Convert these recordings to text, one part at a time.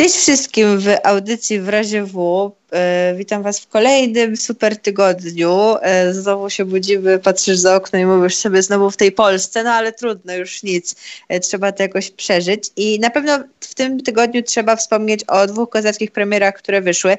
Cześć wszystkim w audycji w razie W. E, witam Was w kolejnym super tygodniu. E, znowu się budzimy, patrzysz za okno i mówisz sobie znowu w tej Polsce, no ale trudno, już nic. E, trzeba to jakoś przeżyć. I na pewno w tym tygodniu trzeba wspomnieć o dwóch kozackich premierach, które wyszły.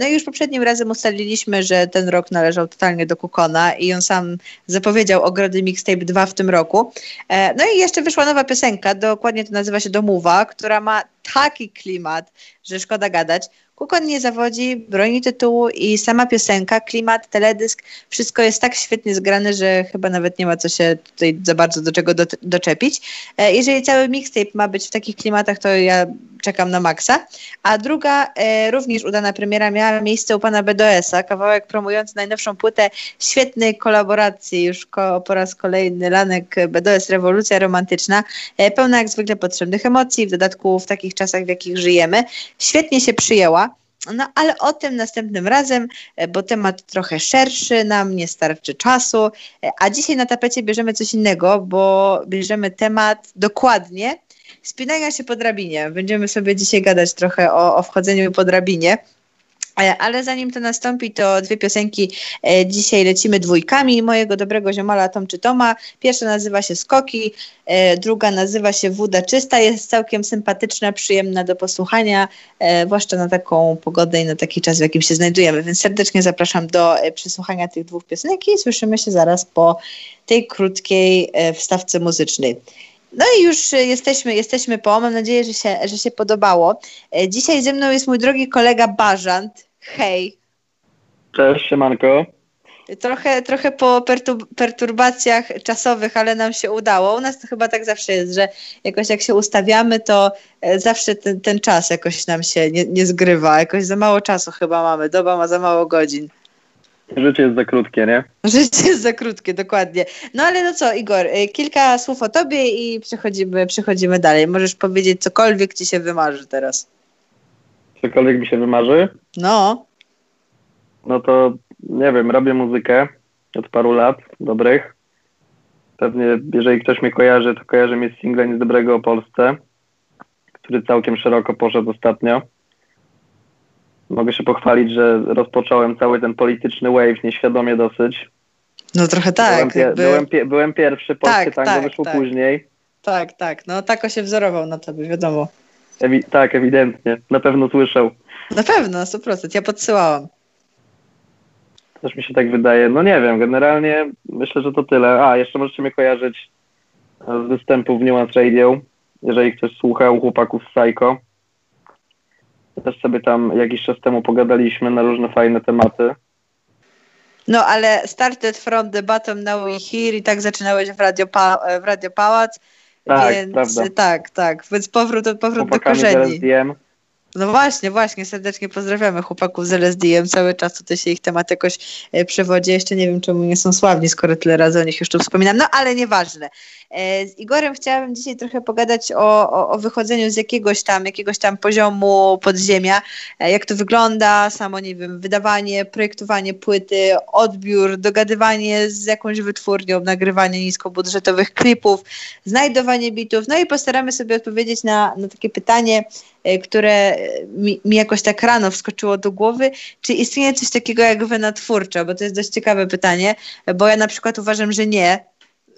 No i już poprzednim razem ustaliliśmy, że ten rok należał totalnie do Kukona i on sam zapowiedział ogrody Mixtape 2 w tym roku. No i jeszcze wyszła nowa piosenka, dokładnie to nazywa się Domowa, która ma taki klimat, że szkoda gadać. Kukon nie zawodzi, broni tytułu i sama piosenka, klimat, teledysk, wszystko jest tak świetnie zgrane, że chyba nawet nie ma co się tutaj za bardzo do czego do, doczepić. E, jeżeli cały mixtape ma być w takich klimatach, to ja czekam na maksa. A druga, e, również udana premiera miała miejsce u pana BDS-a, kawałek promujący najnowszą płytę świetnej kolaboracji, już ko, po raz kolejny Lanek BDS Rewolucja Romantyczna, e, pełna jak zwykle potrzebnych emocji, w dodatku w takich czasach, w jakich żyjemy. Świetnie się przyjęła. No ale o tym następnym razem, e, bo temat trochę szerszy, nam nie starczy czasu. E, a dzisiaj na tapecie bierzemy coś innego, bo bierzemy temat dokładnie spinania się po drabinie. Będziemy sobie dzisiaj gadać trochę o, o wchodzeniu po drabinie. E, ale zanim to nastąpi, to dwie piosenki e, dzisiaj lecimy dwójkami mojego dobrego ziomala Tom czy Toma. Pierwsza nazywa się Skoki, e, druga nazywa się Woda Czysta. Jest całkiem sympatyczna, przyjemna do posłuchania, zwłaszcza na taką pogodę i na taki czas, w jakim się znajdujemy. Więc serdecznie zapraszam do przesłuchania tych dwóch piosenek i słyszymy się zaraz po tej krótkiej wstawce muzycznej. No i już jesteśmy, jesteśmy po. Mam nadzieję, że się, że się podobało. E, dzisiaj ze mną jest mój drogi kolega Bażant. Hej. Cześć, siemanko. Trochę, trochę po perturbacjach czasowych, ale nam się udało. U nas to chyba tak zawsze jest, że jakoś jak się ustawiamy, to e, zawsze ten, ten czas jakoś nam się nie, nie zgrywa. Jakoś za mało czasu chyba mamy. Doba ma za mało godzin. Życie jest za krótkie, nie? Życie jest za krótkie, dokładnie. No ale no co, Igor, y, kilka słów o tobie i przechodzimy, przechodzimy dalej. Możesz powiedzieć cokolwiek ci się wymarzy teraz. Cokolwiek mi się wymarzy? No. No to nie wiem, robię muzykę od paru lat dobrych. Pewnie, jeżeli ktoś mnie kojarzy, to kojarzy mnie z singlem Nic Dobrego o Polsce, który całkiem szeroko poszedł ostatnio mogę się pochwalić, że rozpocząłem cały ten polityczny wave nieświadomie dosyć. No trochę tak. Byłem, pie- byłem, pie- byłem pierwszy, polskie tak, tango tak, wyszło tak. później. Tak, tak. No tako się wzorował na tobie, wiadomo. Ewi- tak, ewidentnie. Na pewno słyszał. Na pewno, 100%. Ja podsyłałam. Też mi się tak wydaje. No nie wiem, generalnie myślę, że to tyle. A, jeszcze możecie mnie kojarzyć z występu w Nuance Radio, jeżeli ktoś słuchał chłopaków z Psycho. Też sobie tam jakiś czas temu pogadaliśmy na różne fajne tematy. No ale started from the bottom, now we here i tak zaczynałeś w Radio, pa- w Radio Pałac. Tak, więc prawda. tak, tak. Więc powrót, powrót do Chłopakami korzeni. LSDM. No właśnie, właśnie, serdecznie pozdrawiamy chłopaków z LSD-em. Cały czas tutaj się ich temat jakoś e, przewodzi. Jeszcze nie wiem, czemu nie są sławni, skoro tyle razy o nich już tu wspominam. No ale nieważne. E, Z Igorem chciałabym dzisiaj trochę pogadać o, o, o wychodzeniu z jakiegoś tam, jakiegoś tam poziomu podziemia. E, Jak to wygląda, samo, nie wiem, wydawanie, projektowanie płyty, odbiór, dogadywanie z jakąś wytwórnią, nagrywanie niskobudżetowych klipów, znajdowanie bitów. No i postaramy sobie odpowiedzieć na, na takie pytanie, e, które mi, mi jakoś tak rano wskoczyło do głowy, czy istnieje coś takiego jak wena twórcza, bo to jest dość ciekawe pytanie, bo ja na przykład uważam, że nie,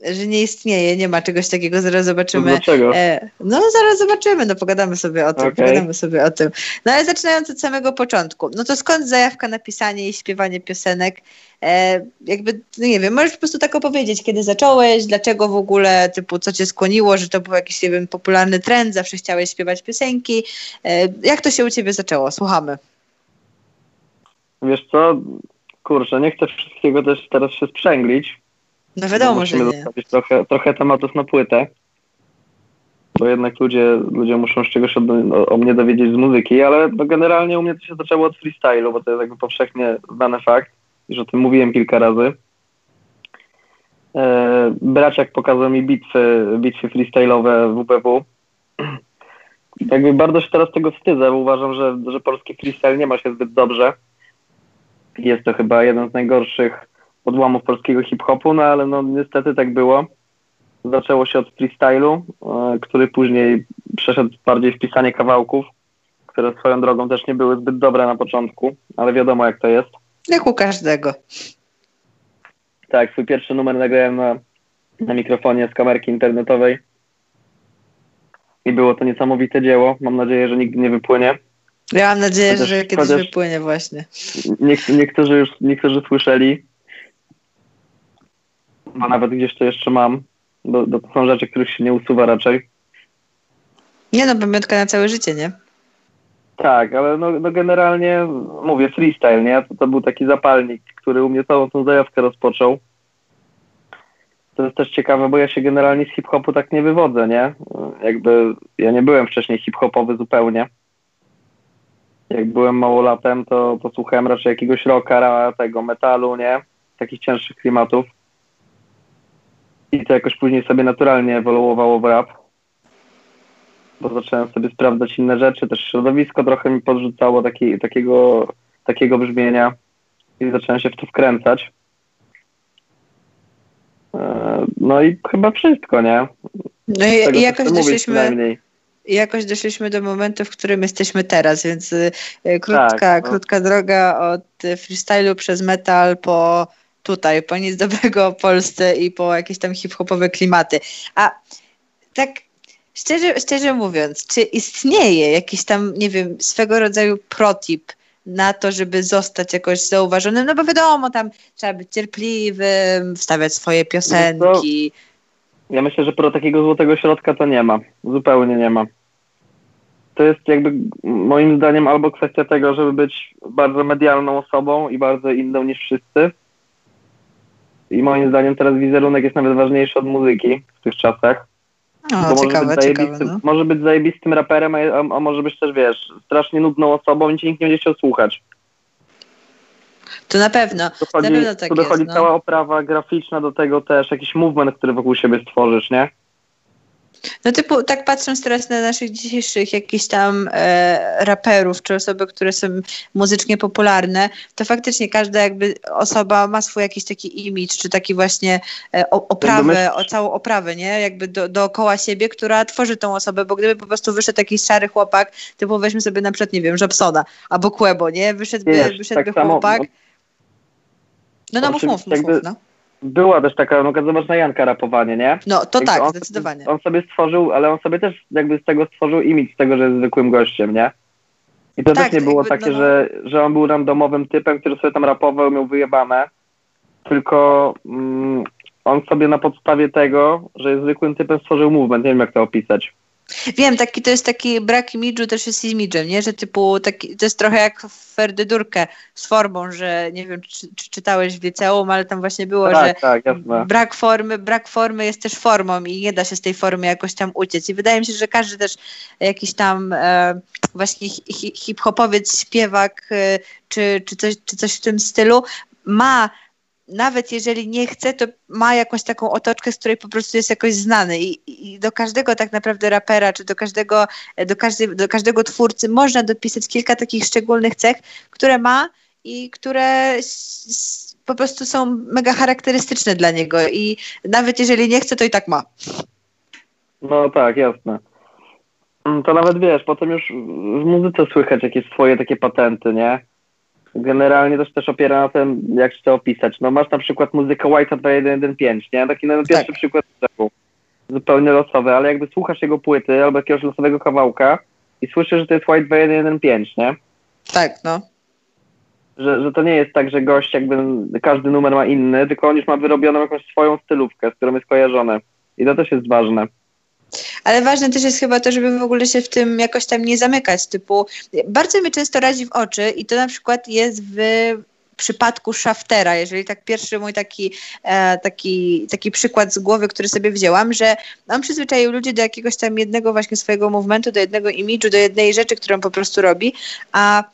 że nie istnieje, nie ma czegoś takiego, zaraz zobaczymy. Dlaczego? E, no zaraz zobaczymy, no pogadamy sobie o tym, Okej. pogadamy sobie o tym. No ale zaczynając od samego początku, no to skąd zajawka na pisanie i śpiewanie piosenek? E, jakby, no nie wiem, możesz po prostu tak opowiedzieć, kiedy zacząłeś, dlaczego w ogóle, typu, co cię skłoniło, że to był jakiś, nie wiem, popularny trend, zawsze chciałeś śpiewać piosenki. E, jak to się u ciebie zaczęło? Słuchamy. Wiesz co, kurczę, nie chcę wszystkiego też teraz się sprzęglić. No wiadomo, że Musimy nie. trochę, trochę tematów na płytę. Bo jednak ludzie, ludzie muszą z czegoś o, o, o mnie dowiedzieć z muzyki, ale no generalnie u mnie to się zaczęło od freestylu, bo to jest jakby powszechnie znany fakt, już o tym mówiłem kilka razy. E, Braciak pokazał mi bitwy, bitwy freestyle'owe WBW. Jakby bardzo się teraz tego wstydzę, bo uważam, że, że polski freestyle nie ma się zbyt dobrze. Jest to chyba jeden z najgorszych odłamów polskiego hip-hopu, no ale no niestety tak było. Zaczęło się od freestylu, e, który później przeszedł bardziej w pisanie kawałków, które swoją drogą też nie były zbyt dobre na początku, ale wiadomo jak to jest. Jak u każdego. Tak, swój pierwszy numer nagrałem na, na mikrofonie z kamerki internetowej i było to niesamowite dzieło. Mam nadzieję, że nigdy nie wypłynie. Ja mam nadzieję, chociaż, że kiedyś wypłynie właśnie. niektórzy już niektórzy słyszeli, bo nawet gdzieś to jeszcze mam, bo, bo to są rzeczy, których się nie usuwa raczej. Nie no, pamiątka na całe życie, nie? Tak, ale no, no generalnie mówię freestyle, nie? To, to był taki zapalnik, który u mnie całą tą zajawkę rozpoczął. To jest też ciekawe, bo ja się generalnie z hip-hopu tak nie wywodzę, nie? Jakby ja nie byłem wcześniej hip-hopowy zupełnie. Jak byłem małolatem, to, to słuchałem raczej jakiegoś rocka, tego metalu, nie? Takich cięższych klimatów. I to jakoś później sobie naturalnie ewoluowało w rap bo zacząłem sobie sprawdzać inne rzeczy, też środowisko trochę mi podrzucało taki, takiego, takiego brzmienia i zacząłem się w to wkręcać. E, no i chyba wszystko, nie? No i, i jakoś doszliśmy, jakoś doszliśmy do momentu, w którym jesteśmy teraz, więc y, krótka, tak, no. krótka droga od freestylu przez metal po tutaj, po nic dobrego w Polsce i po jakieś tam hip-hopowe klimaty. A tak szczerze, szczerze mówiąc, czy istnieje jakiś tam, nie wiem, swego rodzaju protip na to, żeby zostać jakoś zauważonym? No bo wiadomo, tam trzeba być cierpliwym, wstawiać swoje piosenki. No ja myślę, że pro takiego złotego środka to nie ma. Zupełnie nie ma. To jest jakby moim zdaniem albo kwestia tego, żeby być bardzo medialną osobą i bardzo inną niż wszyscy. I moim zdaniem teraz wizerunek jest nawet ważniejszy od muzyki w tych czasach. O, Bo ciekawe, może, być ciekawe, no. może być zajebistym raperem, a, a, może być też, wiesz, strasznie nudną osobą i ci nikt nie będzie chciał słuchać. To na pewno. Tu dochodzi, na pewno tak tu dochodzi jest, no. cała oprawa graficzna do tego też, jakiś movement, który wokół siebie stworzysz, nie? No typu, tak patrząc teraz na naszych dzisiejszych jakichś tam e, raperów, czy osoby, które są muzycznie popularne, to faktycznie każda jakby osoba ma swój jakiś taki image, czy taki właśnie e, oprawę, o całą oprawę, nie? Jakby do, dookoła siebie, która tworzy tą osobę, bo gdyby po prostu wyszedł jakiś szary chłopak, typu weźmy sobie na przykład, nie wiem, Jobsona, albo Quebo, nie? Wyszedłby, Wiesz, wyszedłby tak chłopak. Samo, no, no, no mów, mów, mów, mów, no była też taka, no zobacz na Janka rapowanie, nie? No to tak, on, zdecydowanie. On sobie stworzył, ale on sobie też jakby z tego stworzył imidż z tego, że jest zwykłym gościem, nie? I to tak, też nie było jakby, takie, no, no. Że, że on był randomowym typem, który sobie tam rapował, miał wyjebane, tylko mm, on sobie na podstawie tego, że jest zwykłym typem stworzył movement, nie wiem jak to opisać. Wiem, taki to jest taki brak imidżu też jest imidżem, nie? Że typu taki, to jest trochę jak Ferdydurkę z formą, że nie wiem, czy, czy, czytałeś w liceum, ale tam właśnie było, tak, że tak, brak formy, brak formy jest też formą i nie da się z tej formy jakoś tam uciec. I wydaje mi się, że każdy też jakiś tam e, właśnie hip-hopowiec, śpiewak e, czy, czy, coś, czy coś w tym stylu ma nawet jeżeli nie chce, to ma jakąś taką otoczkę, z której po prostu jest jakoś znany I, i, do każdego tak naprawdę rapera, czy do każdego, do, każdej, do każdego twórcy można dopisać kilka takich szczególnych cech, które ma i które po prostu są mega charakterystyczne dla niego i nawet jeżeli nie chce, to i tak ma. No tak, jasne. To nawet wiesz, potem już w muzyce słychać jakieś swoje takie patenty, nie? Generalnie też też opiera na tym, jak to opisać. No masz na przykład muzykę White'a 2115, nie? Taki no, pierwszy tak. przykład zupełnie losowy, ale jakby słuchasz jego płyty albo jakiegoś losowego kawałka i słyszysz, że to jest White 2115, nie? Tak, no. Że, że to nie jest tak, że gość jakby każdy numer ma inny, tylko on już ma wyrobioną jakąś swoją stylówkę, z którą jest kojarzony. I to też jest ważne. Ale ważne też jest chyba to, żeby w ogóle się w tym jakoś tam nie zamykać. Typu, bardzo mi często razi w oczy i to na przykład jest w przypadku Shaftera, jeżeli tak pierwszy mój taki, e, taki, taki przykład z głowy, który sobie wzięłam, że on przyzwyczaił ludzi do jakiegoś tam jednego właśnie swojego movementu, do jednego imidżu, do jednej rzeczy, którą po prostu robi, a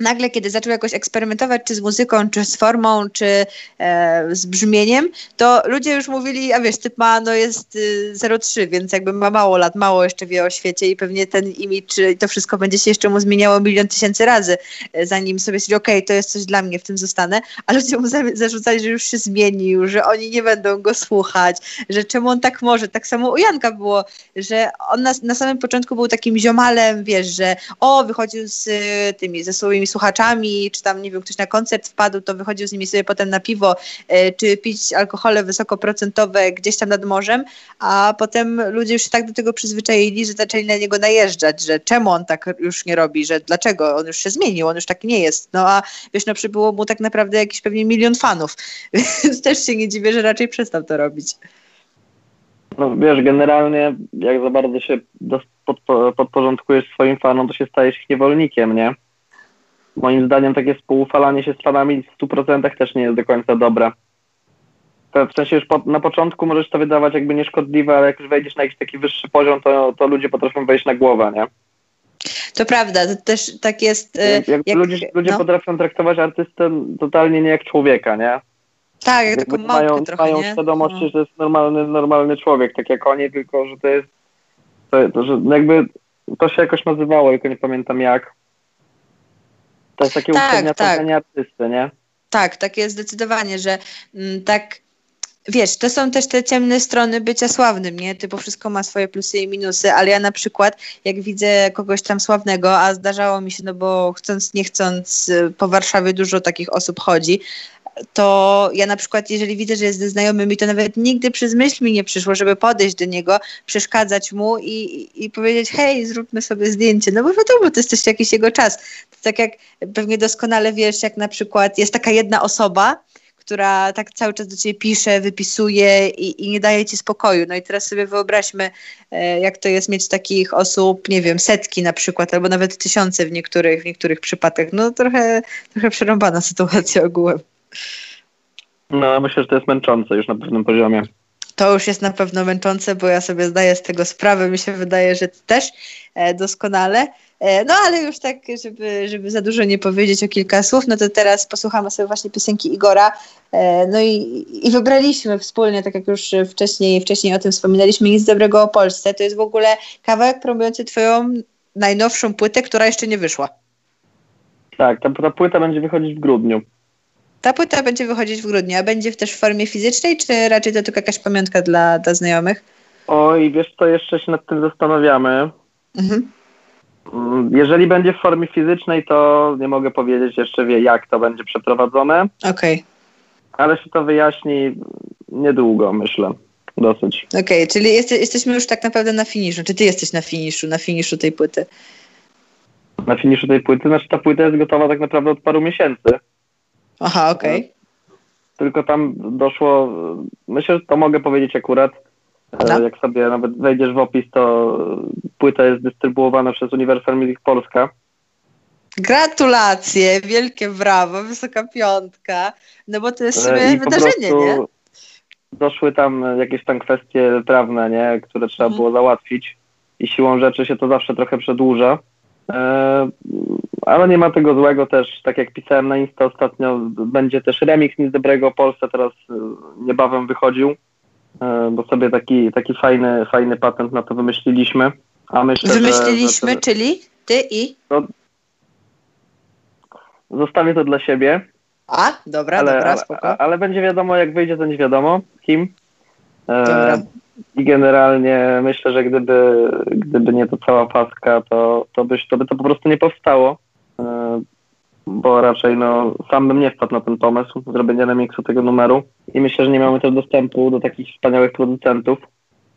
nagle, kiedy zaczął jakoś eksperymentować, czy z muzyką, czy z formą, czy e, z brzmieniem, to ludzie już mówili, a wiesz, typ ma, no jest y, 03, więc jakby ma mało lat, mało jeszcze wie o świecie i pewnie ten imidż i to wszystko będzie się jeszcze mu zmieniało milion tysięcy razy, e, zanim sobie stwierdzi, okej, okay, to jest coś dla mnie, w tym zostanę, a ludzie mu zarzucali, że już się zmienił, że oni nie będą go słuchać, że czemu on tak może. Tak samo u Janka było, że on na, na samym początku był takim ziomalem, wiesz, że o, wychodził z y, tymi, ze słuchaczami, czy tam, nie wiem, ktoś na koncert wpadł, to wychodził z nimi sobie potem na piwo, e, czy pić alkohole wysokoprocentowe gdzieś tam nad morzem, a potem ludzie już się tak do tego przyzwyczaili, że zaczęli na niego najeżdżać, że czemu on tak już nie robi, że dlaczego, on już się zmienił, on już tak nie jest. No a wiesz, no przybyło mu tak naprawdę jakiś pewnie milion fanów, więc też się nie dziwię, że raczej przestał to robić. No wiesz, generalnie jak za bardzo się podporządkujesz swoim fanom, to się stajesz ich niewolnikiem, nie? Moim zdaniem takie współufalanie się z fanami w 100% też nie jest do końca dobre. W sensie już po, na początku możesz to wydawać jakby nieszkodliwe, ale jak już wejdziesz na jakiś taki wyższy poziom, to, to ludzie potrafią wejść na głowę, nie? To prawda, to też tak jest. Y, jak, jak ludzie, ludzie no. potrafią traktować artystę totalnie nie jak człowieka, nie? Tak, jak taką mają, trochę, mają nie? świadomość, no. że to jest normalny, normalny człowiek, tak jak oni, tylko że to jest to, to, że jakby to się jakoś nazywało, tylko nie pamiętam jak to jest takie tak, uprzedmiotowienie tak. artysty, nie? Tak, takie zdecydowanie, że mm, tak wiesz, to są też te ciemne strony bycia sławnym, nie? Typu wszystko ma swoje plusy i minusy, ale ja na przykład, jak widzę kogoś tam sławnego, a zdarzało mi się, no bo chcąc, nie chcąc, po Warszawie dużo takich osób chodzi, to ja na przykład, jeżeli widzę, że jest znajomymi, to nawet nigdy przez myśl mi nie przyszło, żeby podejść do niego, przeszkadzać mu i, i powiedzieć, hej, zróbmy sobie zdjęcie. No bo wiadomo, to jest też jakiś jego czas. To tak jak pewnie doskonale wiesz, jak na przykład jest taka jedna osoba, która tak cały czas do ciebie pisze, wypisuje i, i, nie daje ci spokoju. No i teraz sobie wyobraźmy, e, jak to jest mieć takich osób, nie wiem, setki na przykład, albo nawet tysiące w niektórych, w niektórych przypadkach. No trochę, trochę przerąbana sytuacja ogółem. No, myślę, że to jest męczące już na pewnym poziomie. To już jest na pewno męczące, bo ja sobie zdaję z tego sprawę. Mi się wydaje, że też e, doskonale. E, no ale już tak, żeby, żeby za dużo nie powiedzieć o kilka słów, no to teraz posłuchamy sobie właśnie piosenki Igora. E, no i, i wybraliśmy wspólnie, tak jak już wcześniej, wcześniej o tym wspominaliśmy, Nic Dobrego o Polsce. To jest w ogóle kawałek promujący twoją najnowszą płytę, która jeszcze nie wyszła. Tak, ta, ta płyta będzie wychodzić w grudniu. Ta płyta będzie wychodzić w grudniu, a będzie też w formie fizycznej, czy raczej to tylko jakaś pamiątka dla, dla znajomych? Oj, wiesz co, jeszcze się nad tym zastanawiamy. Mhm. Mm, jeżeli będzie w formie fizycznej, to nie mogę powiedzieć jeszcze, wie, jak to będzie przeprowadzone. Okej. Okay. Ale się to wyjaśni niedługo, myślę. Dosyć. Okej, okay, czyli jest, jesteśmy już tak naprawdę na finiszu. Czy ty jesteś na finiszu, na finiszu tej płyty? Na finiszu tej płyty? Znaczy ta płyta jest gotowa tak naprawdę od paru miesięcy. Aha, okej. Okay. Tylko tam doszło, myślę, że to mogę powiedzieć akurat, no. jak sobie nawet wejdziesz w opis, to płyta jest dystrybuowana przez Universal Music Polska. Gratulacje, wielkie brawo, wysoka piątka, no bo to jest sobie I wydarzenie, nie? Doszły tam jakieś tam kwestie prawne, nie, które trzeba mhm. było załatwić i siłą rzeczy się to zawsze trochę przedłuża. E, ale nie ma tego złego też, tak jak pisałem na Insta ostatnio, będzie też remix Nic Dobrego Polsce, teraz e, niebawem wychodził, e, bo sobie taki, taki fajny, fajny patent na to wymyśliliśmy. A myślę, Wymyśliliśmy, że, że, czyli ty i? No, zostawię to dla siebie. A, dobra, ale, dobra, spoko. Ale, ale będzie wiadomo, jak wyjdzie, to nie wiadomo kim. Dobra. I generalnie myślę, że gdyby, gdyby nie to cała paska, to, to, byś, to by to po prostu nie powstało. E, bo raczej no, sam bym nie wpadł na ten pomysł zrobienia remiksu tego numeru i myślę, że nie mamy też dostępu do takich wspaniałych producentów.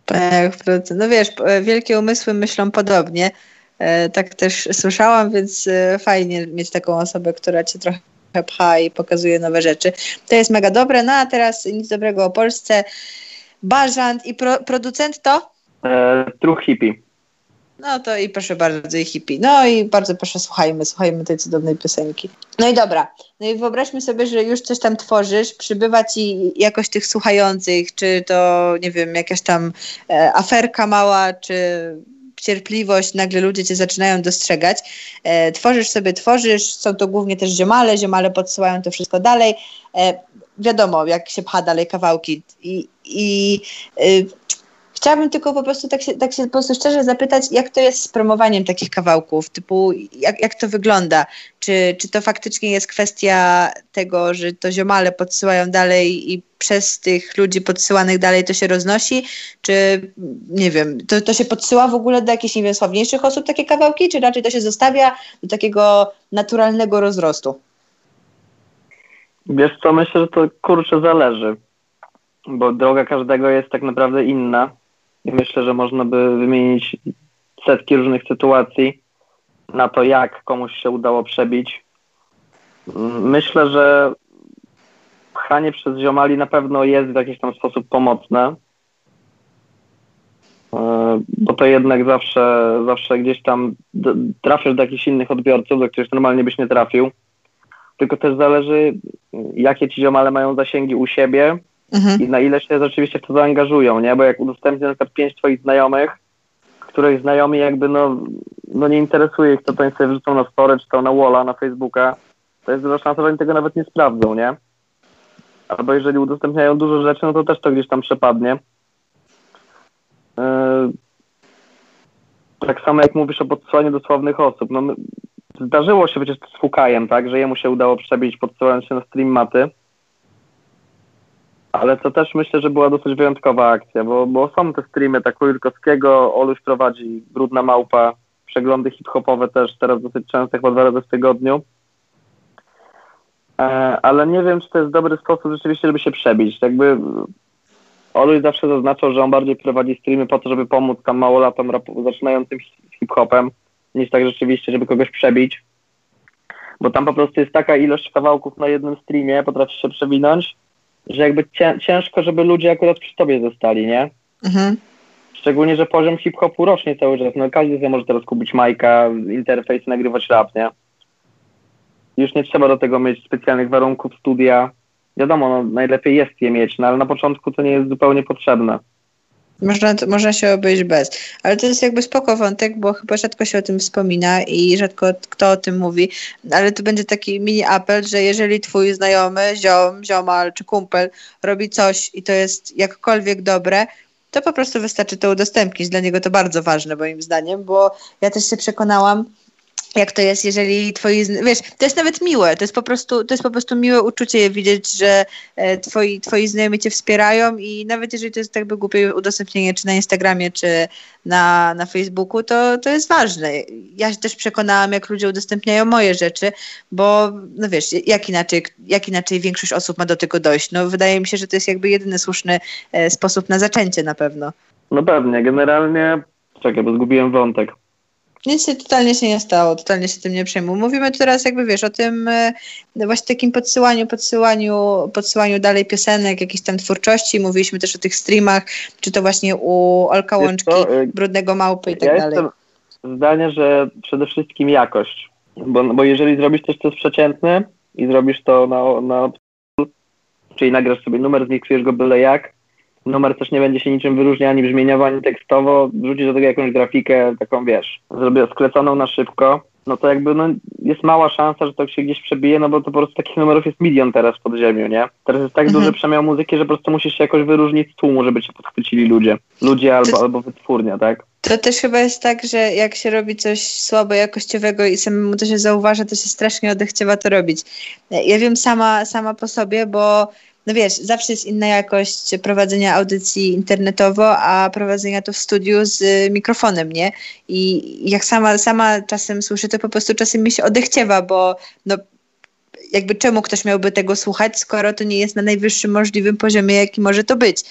Tak, no wiesz, wielkie umysły myślą podobnie. E, tak też słyszałam, więc e, fajnie mieć taką osobę, która cię trochę pcha i pokazuje nowe rzeczy. To jest mega dobre. No a teraz nic dobrego o Polsce. Bażant i pro, producent to? E, True Hippie. No to i proszę bardzo, i hippie. No i bardzo proszę, słuchajmy, słuchajmy tej cudownej piosenki. No i dobra. No i wyobraźmy sobie, że już coś tam tworzysz, przybywa ci jakoś tych słuchających, czy to, nie wiem, jakaś tam e, aferka mała, czy cierpliwość, nagle ludzie cię zaczynają dostrzegać. E, tworzysz sobie, tworzysz, są to głównie też ziomale, ziomale podsyłają to wszystko dalej. E, wiadomo, jak się pcha dalej kawałki. I, i y, Chciałabym tylko po prostu tak się, tak się po prostu szczerze zapytać, jak to jest z promowaniem takich kawałków, typu jak, jak to wygląda? Czy, czy to faktycznie jest kwestia tego, że to ziomale podsyłają dalej i przez tych ludzi podsyłanych dalej to się roznosi? Czy nie wiem, to, to się podsyła w ogóle do jakichś, nie wiem, sławniejszych osób takie kawałki, czy raczej to się zostawia do takiego naturalnego rozrostu? Wiesz co, myślę, że to kurczę zależy, bo droga każdego jest tak naprawdę inna i myślę, że można by wymienić setki różnych sytuacji na to, jak komuś się udało przebić. Myślę, że pchanie przez ziomali na pewno jest w jakiś tam sposób pomocne, e, bo to jednak zawsze, zawsze gdzieś tam trafisz do jakichś innych odbiorców, do których normalnie byś nie trafił. Tylko też zależy, jakie ci ziomale mają zasięgi u siebie mhm. i na ile się rzeczywiście w to zaangażują, nie? Bo jak udostępnię na przykład pięć twoich znajomych, których znajomi jakby no, no nie interesuje ich, co to oni sobie wrzucą na story, czy to na walla, na Facebooka, to jest duża szansa, że oni tego nawet nie sprawdzą, nie? Albo jeżeli udostępniają dużo rzeczy, no to też to gdzieś tam przepadnie. Yy, tak samo jak mówisz o podsyłaniu dosłownych osób. No, zdarzyło się przecież z Fukajem, tak, że jemu się udało przebić podsyłając się na stream maty ale to też myślę, że była dosyć wyjątkowa akcja, bo, bo są te streamy tak Wilkowskiego, Oluś prowadzi Brudna Małpa, przeglądy hip-hopowe też teraz dosyć często, chyba dwa razy w tygodniu. E, ale nie wiem, czy to jest dobry sposób rzeczywiście, żeby się przebić. Jakby Oluś zawsze zaznaczał, że on bardziej prowadzi streamy po to, żeby pomóc tam małolatom zaczynającym hip-hopem, niż tak rzeczywiście, żeby kogoś przebić. Bo tam po prostu jest taka ilość kawałków na jednym streamie, potrafi się przewinąć, że jakby ciężko, żeby ludzie akurat przy tobie zostali, nie? Mhm. Szczególnie, że poziom hip-hopu rośnie cały czas. No każdy sobie może teraz kupić majka, interfejs i nagrywać rap, nie? Już nie trzeba do tego mieć specjalnych warunków studia. Wiadomo, no, najlepiej jest je mieć, no ale na początku to nie jest zupełnie potrzebne. Można, można się obejść bez. Ale to jest jakby spoko wątek, bo chyba rzadko się o tym wspomina i rzadko kto o tym mówi. Ale to będzie taki mini apel, że jeżeli twój znajomy, ziom, ziomal czy kumpel robi coś i to jest jakkolwiek dobre, to po prostu wystarczy to udostępnić. Dla niego to bardzo ważne moim zdaniem, bo ja też się przekonałam, jak to jest, jeżeli twoi, wiesz, to jest nawet miłe, to jest po prostu, to jest po prostu miłe uczucie widzieć, że e, twoi, twoi znajomi cię wspierają i nawet jeżeli to jest tak by głupie udostępnienie, czy na Instagramie, czy na, na Facebooku, to, to jest ważne. Ja się też przekonałam, jak ludzie udostępniają moje rzeczy, bo no wiesz, jak inaczej, jak inaczej większość osób ma do tego dojść? No wydaje mi się, że to jest jakby jedyny słuszny e, sposób na zaczęcie na pewno. No pewnie, generalnie, czekaj, bo zgubiłem wątek. Nic się totalnie się nie stało, totalnie się tym nie przejmuj. Mówimy teraz jakby, wiesz, o tym e, właśnie takim podsyłaniu, podsyłaniu, podsyłaniu dalej piosenek, jakiejś tam twórczości. Mówiliśmy też o tych streamach, czy to właśnie u Olka Łączki, e, Brudnego Małpy i tak ja dalej. Jestem zdania, że przede wszystkim jakość, bo, bo jeżeli zrobisz coś, co jest przeciętne i zrobisz to na, na czyli nagrasz sobie numer, zmiksujesz go byle jak, numer też nie będzie się niczym wyróżniał ani brzmieniowo, ani tekstowo, wrzucisz do tego jakąś grafikę, taką wiesz, zrobię skleconą na szybko, no to jakby no, jest mała szansa, że to się gdzieś przebije, no bo to po prostu takich numerów jest milion teraz w podziemiu, nie? Teraz jest tak mhm. duży przemiał muzyki, że po prostu musisz się jakoś wyróżnić z tłumu, żeby cię podchwycili ludzie. Ludzie albo, to, albo wytwórnia, tak? To też chyba jest tak, że jak się robi coś słabo jakościowego i samemu to się zauważa, to się strasznie odechciewa to robić. Ja wiem sama, sama po sobie, bo no wiesz, zawsze jest inna jakość prowadzenia audycji internetowo, a prowadzenia to w studiu z mikrofonem, nie? I jak sama, sama czasem słyszę, to po prostu czasem mi się odechciewa, bo no jakby czemu ktoś miałby tego słuchać, skoro to nie jest na najwyższym możliwym poziomie, jaki może to być.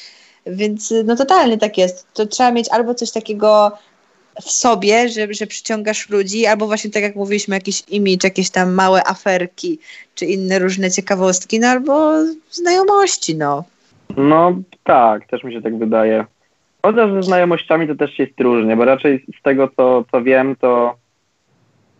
Więc no totalnie tak jest. To trzeba mieć albo coś takiego w sobie, że, że przyciągasz ludzi, albo właśnie tak jak mówiliśmy, jakiś imidż, jakieś tam małe aferki, czy inne różne ciekawostki, no albo znajomości, no. No tak, też mi się tak wydaje. Chociaż ze znajomościami to też jest różnie, bo raczej z tego, co, co wiem, to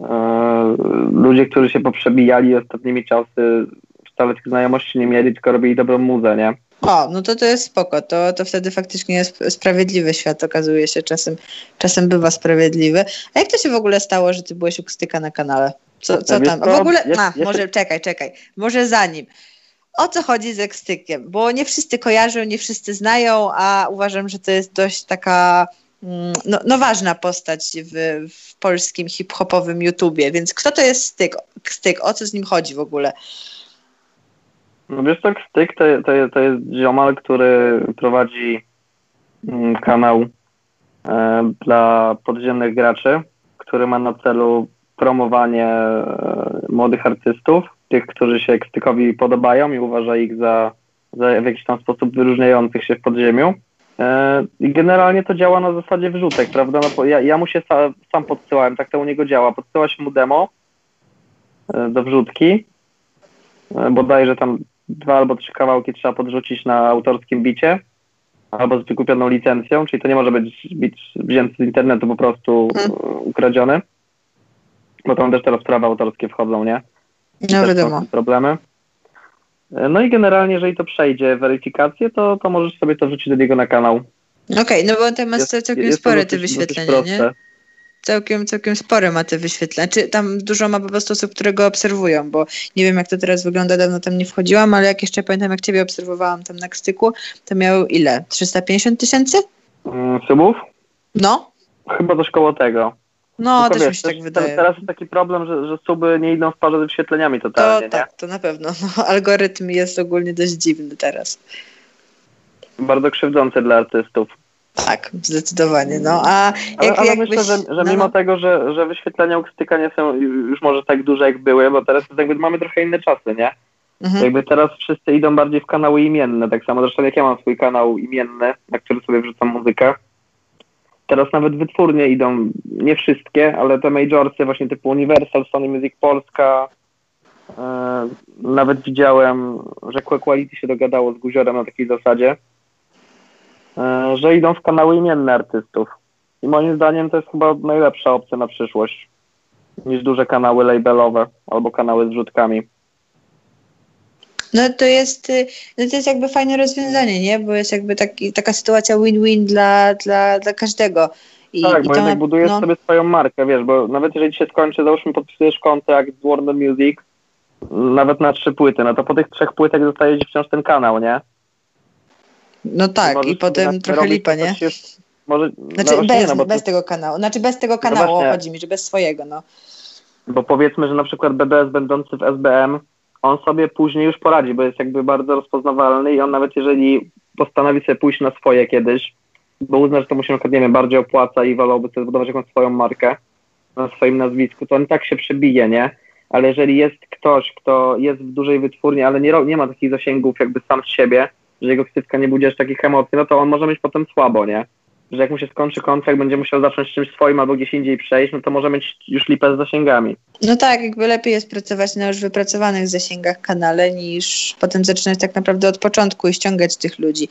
e, ludzie, którzy się poprzebijali ostatnimi czasy wcale tych znajomości nie mieli, tylko robili dobrą muzę, nie? O, no to to jest spoko, to, to wtedy faktycznie jest sprawiedliwy świat, okazuje się, czasem, czasem bywa sprawiedliwy. A jak to się w ogóle stało, że ty byłeś u Kstyka na kanale? Co, co tam? W ogóle, a, może czekaj, czekaj, może zanim. O co chodzi z Kstykiem? Bo nie wszyscy kojarzą, nie wszyscy znają, a uważam, że to jest dość taka mm, no, no ważna postać w, w polskim hip-hopowym YouTubie, więc kto to jest Styk? Styk? O co z nim chodzi w ogóle? No wiesz tak, Styk to, to, to jest ziomal, który prowadzi mm, kanał e, dla podziemnych graczy, który ma na celu promowanie e, młodych artystów, tych, którzy się Stykowi podobają i uważa ich za, za w jakiś tam sposób wyróżniających się w podziemiu. E, I generalnie to działa na zasadzie wrzutek, prawda? No, ja, ja mu się sa, sam podsyłałem, tak to u niego działa. Podsyłaś mu demo e, do wrzutki, bodajże tam dwa albo trzy kawałki trzeba podrzucić na autorskim bicie albo z wykupioną licencją, czyli to nie może być bit wzięty z internetu po prostu hmm. ukradziony, bo tam też teraz prawa autorskie wchodzą, nie? No wiadomo. Problemy. No i generalnie, jeżeli to przejdzie weryfikację, to, to możesz sobie to wrzucić do niego na kanał. Okej, okay, no bo tam masz całkiem spore te wyświetlenia, nie? Całkiem, całkiem spore ma te wyświetlenia. Czy tam dużo ma po prostu osób, które go obserwują, bo nie wiem jak to teraz wygląda, dawno tam nie wchodziłam, ale jak jeszcze pamiętam, jak ciebie obserwowałam tam na styku, to miał ile? 350 tysięcy? Mm, subów? No. Chyba coś koło tego. No, Tylko też wiesz, mi się tak wydaje. Teraz jest taki problem, że, że suby nie idą w parze ze wyświetleniami totalnie, To tak, to na pewno. No, algorytm jest ogólnie dość dziwny teraz. Bardzo krzywdzący dla artystów. Tak, zdecydowanie. No, a jak, ale, ale myślę, że, że no, mimo no. tego, że, że wyświetlenia u Kstyka nie są już może tak duże jak były, bo teraz jakby mamy trochę inne czasy, nie? Mhm. Jakby teraz wszyscy idą bardziej w kanały imienne, tak samo zresztą jak ja mam swój kanał imienny, na który sobie wrzucam muzykę. Teraz nawet wytwórnie idą, nie wszystkie, ale te majorsy właśnie typu Universal, Sony Music Polska, yy, nawet widziałem, że Quality się dogadało z Guziorem na takiej zasadzie, E, że idą w kanały imienne artystów. I moim zdaniem to jest chyba najlepsza opcja na przyszłość niż duże kanały labelowe albo kanały z rzutkami. No to jest, y, no to jest jakby fajne rozwiązanie, nie? Bo jest jakby taki, taka sytuacja win-win dla, dla, dla każdego. I, tak, i bo jednak budujesz no. sobie swoją markę, wiesz, bo nawet jeżeli ci się skończy, załóżmy podpisujesz kontrakt z Warner Music, nawet na trzy płyty, no to po tych trzech płytach zostaje ci wciąż ten kanał, nie? No tak, i potem trochę lipa, nie? może, znaczy no bez, nie, no, bez tego kanału. Znaczy bez tego no kanału no chodzi mi, że bez swojego, no. Bo powiedzmy, że na przykład BBS będący w SBM, on sobie później już poradzi, bo jest jakby bardzo rozpoznawalny i on nawet jeżeli postanowi sobie pójść na swoje kiedyś, bo uzna, że to mu się nie wiem, bardziej opłaca i wolałby sobie zbudować jakąś swoją markę na swoim nazwisku, to on tak się przebije, nie? Ale jeżeli jest ktoś, kto jest w dużej wytwórni, ale nie, nie ma takich zasięgów jakby sam z siebie, że jego ksywka nie budzi aż takich emocji, no to on może mieć potem słabo, nie? Że jak mu się skończy kontrakt, będzie musiał zacząć czymś swoim albo gdzieś indziej przejść, no to może mieć już lipę z zasięgami. No tak, jakby lepiej jest pracować na już wypracowanych zasięgach kanale, niż potem zaczynać tak naprawdę od początku i ściągać tych ludzi.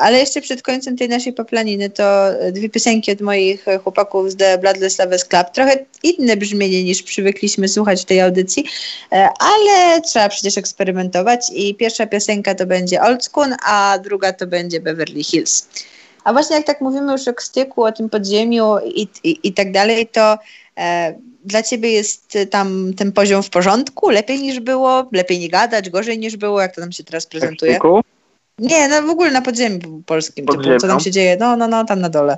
Ale jeszcze przed końcem tej naszej poplaniny to dwie piosenki od moich chłopaków z The Bloodless Lovers Club. Trochę inne brzmienie niż przywykliśmy słuchać w tej audycji, e, ale trzeba przecież eksperymentować i pierwsza piosenka to będzie Old School, a druga to będzie Beverly Hills. A właśnie jak tak mówimy już o styku, o tym podziemiu i, i, i tak dalej, to e, dla ciebie jest tam ten poziom w porządku? Lepiej niż było? Lepiej nie gadać? Gorzej niż było? Jak to nam się teraz prezentuje? Nie, no w ogóle na podziemiu polskim. Typu, co tam się dzieje? No, no, no, tam na dole.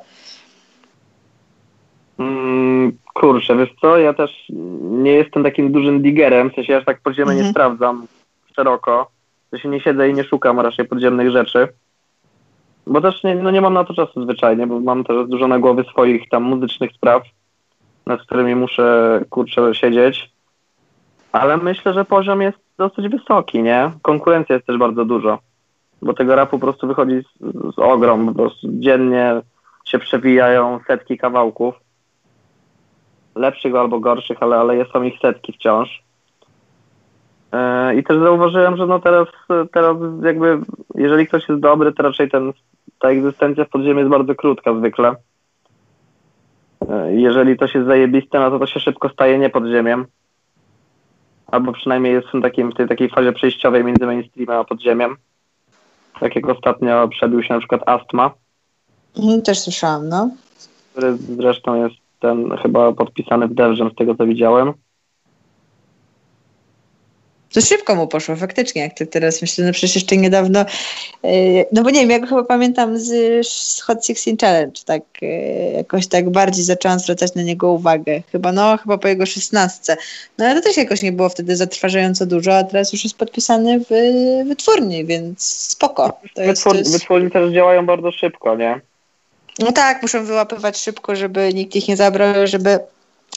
Mm, kurczę, wiesz co, ja też nie jestem takim dużym digerem, w sensie ja aż tak podziemie mhm. nie sprawdzam szeroko. W sensie nie siedzę i nie szukam raczej podziemnych rzeczy. Bo też nie, no nie mam na to czasu zwyczajnie, bo mam też dużo na głowie swoich tam muzycznych spraw, nad którymi muszę, kurczę, siedzieć. Ale myślę, że poziom jest dosyć wysoki, nie? Konkurencja jest też bardzo dużo bo tego rapu po prostu wychodzi z, z ogrom, po prostu dziennie się przewijają setki kawałków, lepszych albo gorszych, ale, ale są ich setki wciąż. Yy, I też zauważyłem, że no teraz, teraz jakby, jeżeli ktoś jest dobry, to raczej ten, ta egzystencja w podziemiu jest bardzo krótka zwykle. Yy, jeżeli to się zajebiste, no to to się szybko staje nie podziemiem. albo przynajmniej jest w, takim, w tej takiej fazie przejściowej między mainstreamem a podziemiem. Tak jak ostatnio przebił się na przykład Astma. Mhm, też słyszałam, no. Który zresztą jest ten chyba podpisany w Devgem z tego co widziałem. To szybko mu poszło, faktycznie, jak ty teraz myślę, no przecież jeszcze niedawno, e, no bo nie wiem, ja go chyba pamiętam z, z Hot Sixteen Challenge, tak e, jakoś tak bardziej zaczęłam zwracać na niego uwagę, chyba no, chyba po jego szesnastce, no ale to też jakoś nie było wtedy zatrważająco dużo, a teraz już jest podpisany w wytwórni, więc spoko. To jest, Wytwór, jest... Wytwórni też działają bardzo szybko, nie? No tak, muszą wyłapywać szybko, żeby nikt ich nie zabrał, żeby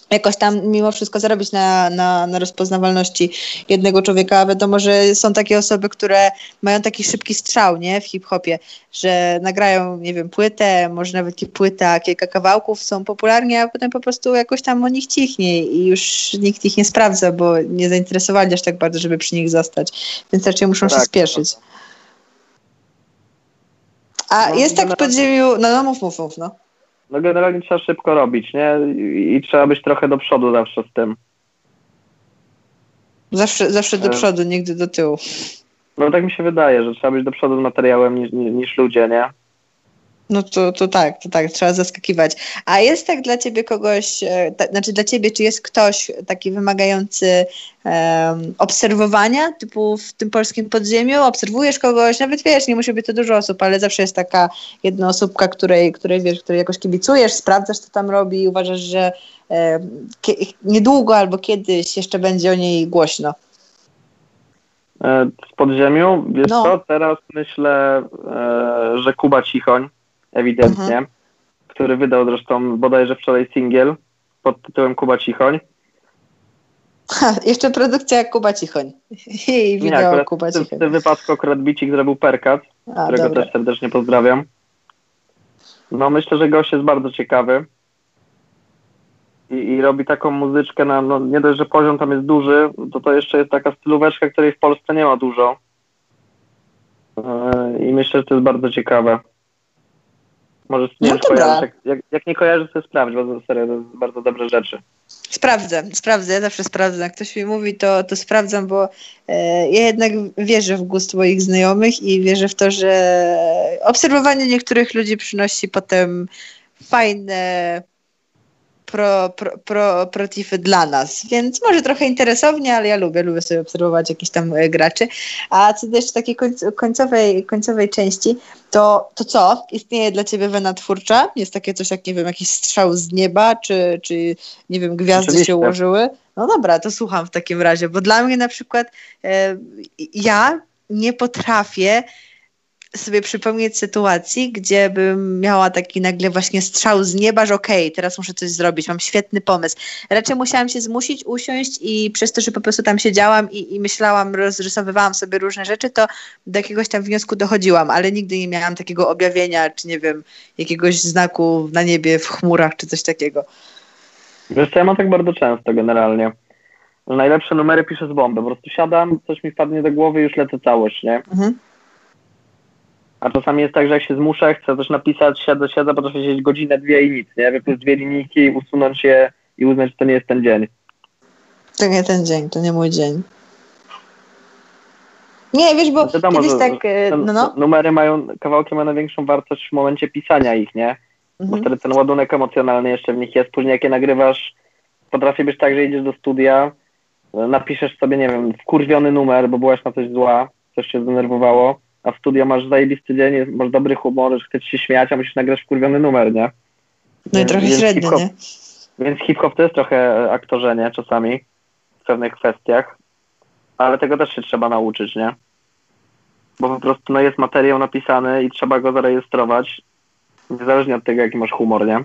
jakoś tam mimo wszystko zarobić na, na, na rozpoznawalności jednego człowieka. Wiadomo, że są takie osoby, które mają taki szybki strzał nie, w hip-hopie, że nagrają, nie wiem, płytę, może nawet nie płyta, kilka kawałków są popularni, a potem po prostu jakoś tam o nich cichnie i już nikt ich nie sprawdza, bo nie zainteresowali aż tak bardzo, żeby przy nich zostać. Więc raczej muszą tak, się spieszyć. A no, jest tak w podziemiu, no, no mów, mów, mów, no no generalnie trzeba szybko robić, nie? I, I, trzeba być trochę do przodu zawsze z tym. Zawsze, zawsze do e. przodu, nigdy do tyłu. No tak mi się wydaje, że trzeba być do przodu z materiałem niż, niż ludzie, nie? No to, to tak, to tak, trzeba zaskakiwać. A jest tak dla ciebie kogoś, e, ta, znaczy dla ciebie, czy jest ktoś taki wymagający um, obserwowania, typu w tym polskim podziemiu, obserwujesz kogoś, nawet wiesz, nie musi być to dużo osób, ale zawsze jest taka jedna osóbka, której, której wiesz, której jakoś kibicujesz, sprawdzasz, co tam robi i uważasz, że um, niedługo albo kiedyś jeszcze będzie o niej głośno. E, z podziemiu, wiesz no. co, teraz myślę, e, że Kuba Cichoń ewidentnie, mhm. który wydał zresztą bodajże wczoraj singiel pod tytułem Kuba Cichoń. Ha, jeszcze produkcja Kuba Cichoń. I wideo Nie, Kuba Cichoń. W tym wypadku akurat Bicik zrobił Perkat, A, którego dobra. też serdecznie pozdrawiam. No myślę, że gość jest bardzo ciekawy. I, i robi taką muzyczkę na, no nie dość, że poziom tam jest duży, to to jeszcze jest taka stylóweczka, której w Polsce nie ma dużo. Yy, I myślę, że to jest bardzo ciekawe. Może nie no kojarzysz. Jak, jak, jak, nie kojarzysz, to sprawdź, bo serio, to jest bardzo dobre rzeczy. Sprawdzę, sprawdzę, ja zawsze sprawdzę. Jak ktoś mi mówi, to, to sprawdzam, bo e, ja jednak wierzę w gust moich znajomych i wierzę w to, że obserwowanie niektórych ludzi przynosi potem fajne pro, pro, pro, protify dla nas, więc może trochę interesownie, ale ja lubię, lubię sobie obserwować jakichś tam graczy. A co do jeszcze takiej końcowej, końcowej części, to, to co? Istnieje dla ciebie wena twórcza? Jest takie coś jak, nie wiem, jakiś strzał z nieba, czy, czy nie wiem, gwiazdy Oczywiście. się ułożyły? No dobra, to słucham w takim razie, bo dla mnie na przykład e, ja nie potrafię sobie przypomnieć sytuacji, gdzie bym miała taki nagle właśnie strzał z nieba, że okej, okay, teraz muszę coś zrobić, mam świetny pomysł. Raczej musiałam się zmusić, usiąść i przez to, że po prostu tam siedziałam i, i myślałam, rozrysowywałam sobie różne rzeczy, to do jakiegoś tam wniosku dochodziłam, ale nigdy nie miałam takiego objawienia, czy nie wiem, jakiegoś znaku na niebie, w chmurach, czy coś takiego. Wiesz co, ja mam tak bardzo często generalnie. Najlepsze numery piszę z bomby. Po prostu siadam, coś mi wpadnie do głowy i już lecę całość, nie? Mhm. A czasami jest tak, że jak się zmuszę, chcę coś napisać, siedzę, siedzę, potrafię siedzieć godzinę, dwie i nic, nie? Wypluć dwie linijki, usunąć je i uznać, że to nie jest ten dzień. To nie ten dzień, to nie mój dzień. Nie, wiesz, bo Wiadomo, kiedyś tak... E, no, no. Numery mają, kawałki mają największą wartość w momencie pisania ich, nie? Mhm. Bo wtedy ten ładunek emocjonalny jeszcze w nich jest. Później jak je nagrywasz, potrafi być tak, że idziesz do studia, napiszesz sobie, nie wiem, wkurwiony numer, bo byłaś na coś zła, coś się zdenerwowało, a w studio masz zajebisty dzień, masz dobry humor, chcesz się śmiać, a musisz nagrać wkurwiony numer, nie? No i trochę więc średnio, nie? Więc hip-hop to jest trochę aktorzenie czasami w pewnych kwestiach, ale tego też się trzeba nauczyć, nie? Bo po prostu no, jest materiał napisany i trzeba go zarejestrować, niezależnie od tego, jaki masz humor, nie?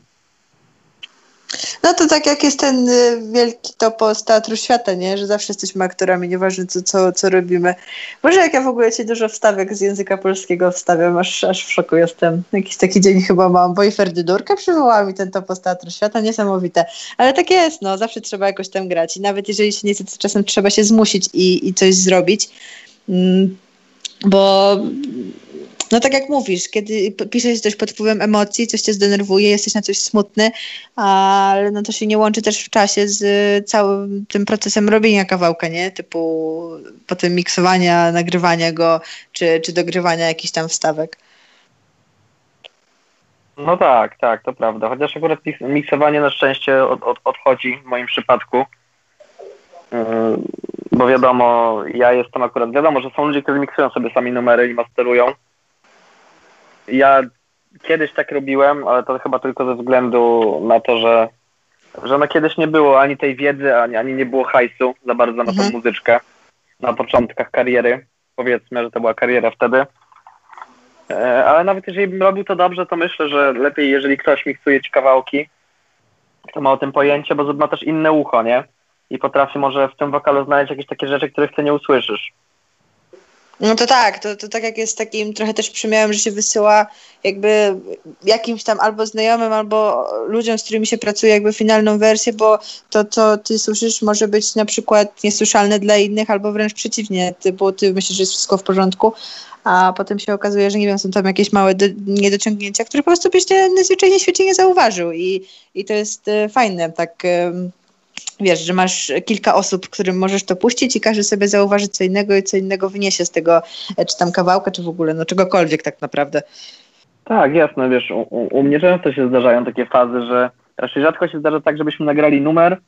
No to tak jak jest ten y, wielki topos z Teatru Świata, nie? Że zawsze jesteśmy aktorami, nieważne co, co, co robimy. Może jak ja w ogóle ci dużo wstawek z języka polskiego wstawiam, aż, aż w szoku jestem. Jakiś taki dzień chyba mam, bo i Ferdydurkę przywołała mi ten topos Teatru Świata, niesamowite. Ale tak jest, no, zawsze trzeba jakoś tam grać i nawet jeżeli się nie chce, to czasem trzeba się zmusić i, i coś zrobić. Mm, bo No tak jak mówisz, kiedy piszesz coś pod wpływem emocji, coś cię zdenerwuje, jesteś na coś smutny, ale no to się nie łączy też w czasie z całym tym procesem robienia kawałka, nie? Typu potem miksowania, nagrywania go, czy, czy dogrywania jakichś tam wstawek. No tak, tak, to prawda. Chociaż akurat miksowanie na szczęście od, od, odchodzi w moim przypadku. Yy, bo wiadomo, ja jestem akurat, wiadomo, że są ludzie, którzy miksują sobie sami numery i masterują. Ja kiedyś tak robiłem, ale to chyba tylko ze względu na to, że, że no kiedyś nie było ani tej wiedzy, ani, ani nie było hajsu za bardzo na tą mhm. muzyczkę na początkach kariery. Powiedzmy, że to była kariera wtedy. E, ale nawet jeżeli bym robił to dobrze, to myślę, że lepiej, jeżeli ktoś miksuje ci kawałki, kto ma o tym pojęcie, bo ma też inne ucho, nie? I potrafi może w tym wokalu znaleźć jakieś takie rzeczy, których ty nie usłyszysz. No to tak, to, to tak jak jest takim trochę też przymiałem, że się wysyła jakby jakimś tam albo znajomym, albo ludziom, z którymi się pracuje jakby finalną wersję, bo to, co ty słyszysz może być na przykład niesłyszalne dla innych, albo wręcz przeciwnie, ty, bo ty myślisz, że jest wszystko w porządku, a potem się okazuje, że nie wiem, są tam jakieś małe do, niedociągnięcia, które po prostu byś nie, najzwyczajniej w świecie nie zauważył i, i to jest e, fajne, tak wiesz, że masz kilka osób, którym możesz to puścić i każdy sobie zauważy co innego i co innego wyniesie z tego, e, czy tam kawałka, czy w ogóle, no czegokolwiek tak naprawdę. Tak, jasne, wiesz, u, u mnie często się zdarzają takie fazy, że raczej rzadko się zdarza tak, żebyśmy nagrali numer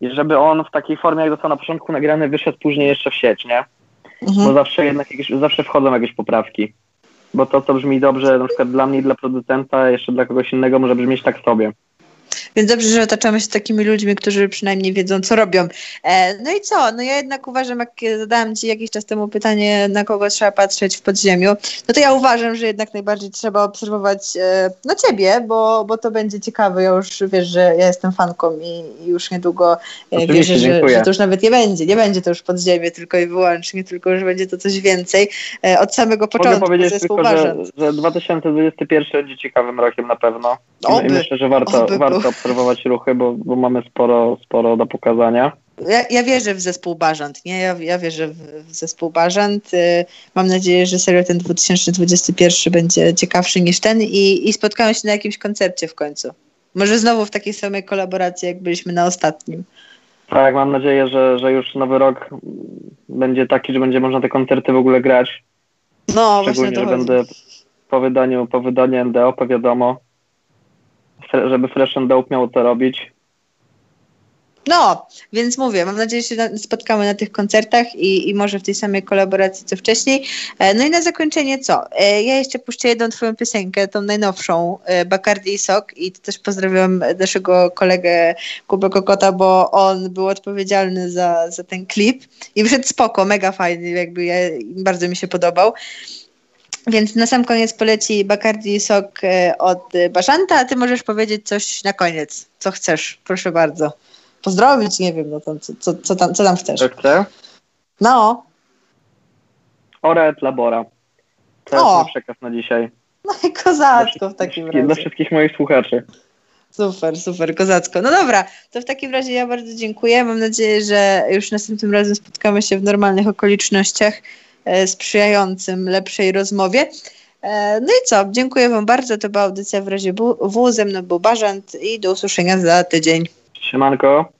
i żeby on w takiej formie, jak został na początku nagrany, wyszedł później jeszcze w sieć, nie? Mhm. Bo zawsze jednak jakieś, zawsze wchodzą jakieś poprawki. Bo to, co brzmi dobrze, na przykład dla mnie i dla producenta, jeszcze dla kogoś innego może brzmieć tak sobie. Więc dobrze, że otaczamy się takimi ludźmi, którzy przynajmniej wiedzą, co robią. E, no i co? No ja jednak uważam, jak zadałam Ci jakiś czas temu pytanie, na kogo trzeba patrzeć w podziemiu, no to ja uważam, że jednak najbardziej trzeba obserwować e, no Ciebie, bo, bo to będzie ciekawe. Ja już wiesz, że ja jestem fanką i, już niedługo e, wierzę, że, że, to już nawet nie będzie. Nie będzie to już podziemie tylko i wyłącznie, tylko że będzie to coś więcej. Od samego początku Mogę powiedzieć tylko, że, że 2021 będzie ciekawym rokiem na pewno. Oby, I myślę, że warto, warto obserwować ruchy, bo, bo mamy sporo, sporo do pokazania. Ja, ja wierzę w zespół Bażant, nie? Ja, ja wierzę w, w zespół Bażant. Y, mam nadzieję, że serio ten 2021 będzie ciekawszy niż ten i, i spotkamy się na jakimś koncercie w końcu. Może znowu w takiej samej kolaboracji, jak byliśmy na ostatnim. Tak, mam nadzieję, że, że już nowy rok będzie taki, że będzie można te koncerty w ogóle grać. No, Szczególnie, właśnie to że chodzi. będę po wydaniu, po wydaniu NDOP, wiadomo, żeby Fresh and Dope miał to robić. No, więc mówię, mam nadzieję, że się spotkamy na tych koncertach i, i może w tej samej kolaboracji co wcześniej. E, no i na zakończenie co? E, ja jeszcze puszczę jedną twoją piosenkę, tą najnowszą, e, Bacardi i Sok i też pozdrawiam naszego kolegę Kubę Kokota, bo on był odpowiedzialny za, za ten klip i wyszedł spoko, mega fajny, jakby ja, bardzo mi się podobał. Więc na sam koniec poleci Bacardi sok e, od Baszanta, a ty możesz powiedzieć coś na koniec, co chcesz, proszę bardzo. Pozdrowić, nie wiem, no tam, co, co, co, tam, co tam chcesz. Chcę? No. Ora et labora. To jest mój przekaz na dzisiaj. No i kozacko w takim razie. Dla wszystkich moich słuchaczy. Super, super, kozacko. No dobra, to w takim razie ja bardzo dziękuję. Mam nadzieję, że już następnym razem spotkamy się w normalnych okolicznościach. E, sprzyjającym lepszej rozmowie. E, no i co? Dziękuję Wam bardzo. To była audycja w razie W. Ze mną był Bażant i do usłyszenia za tydzień. Siemanko.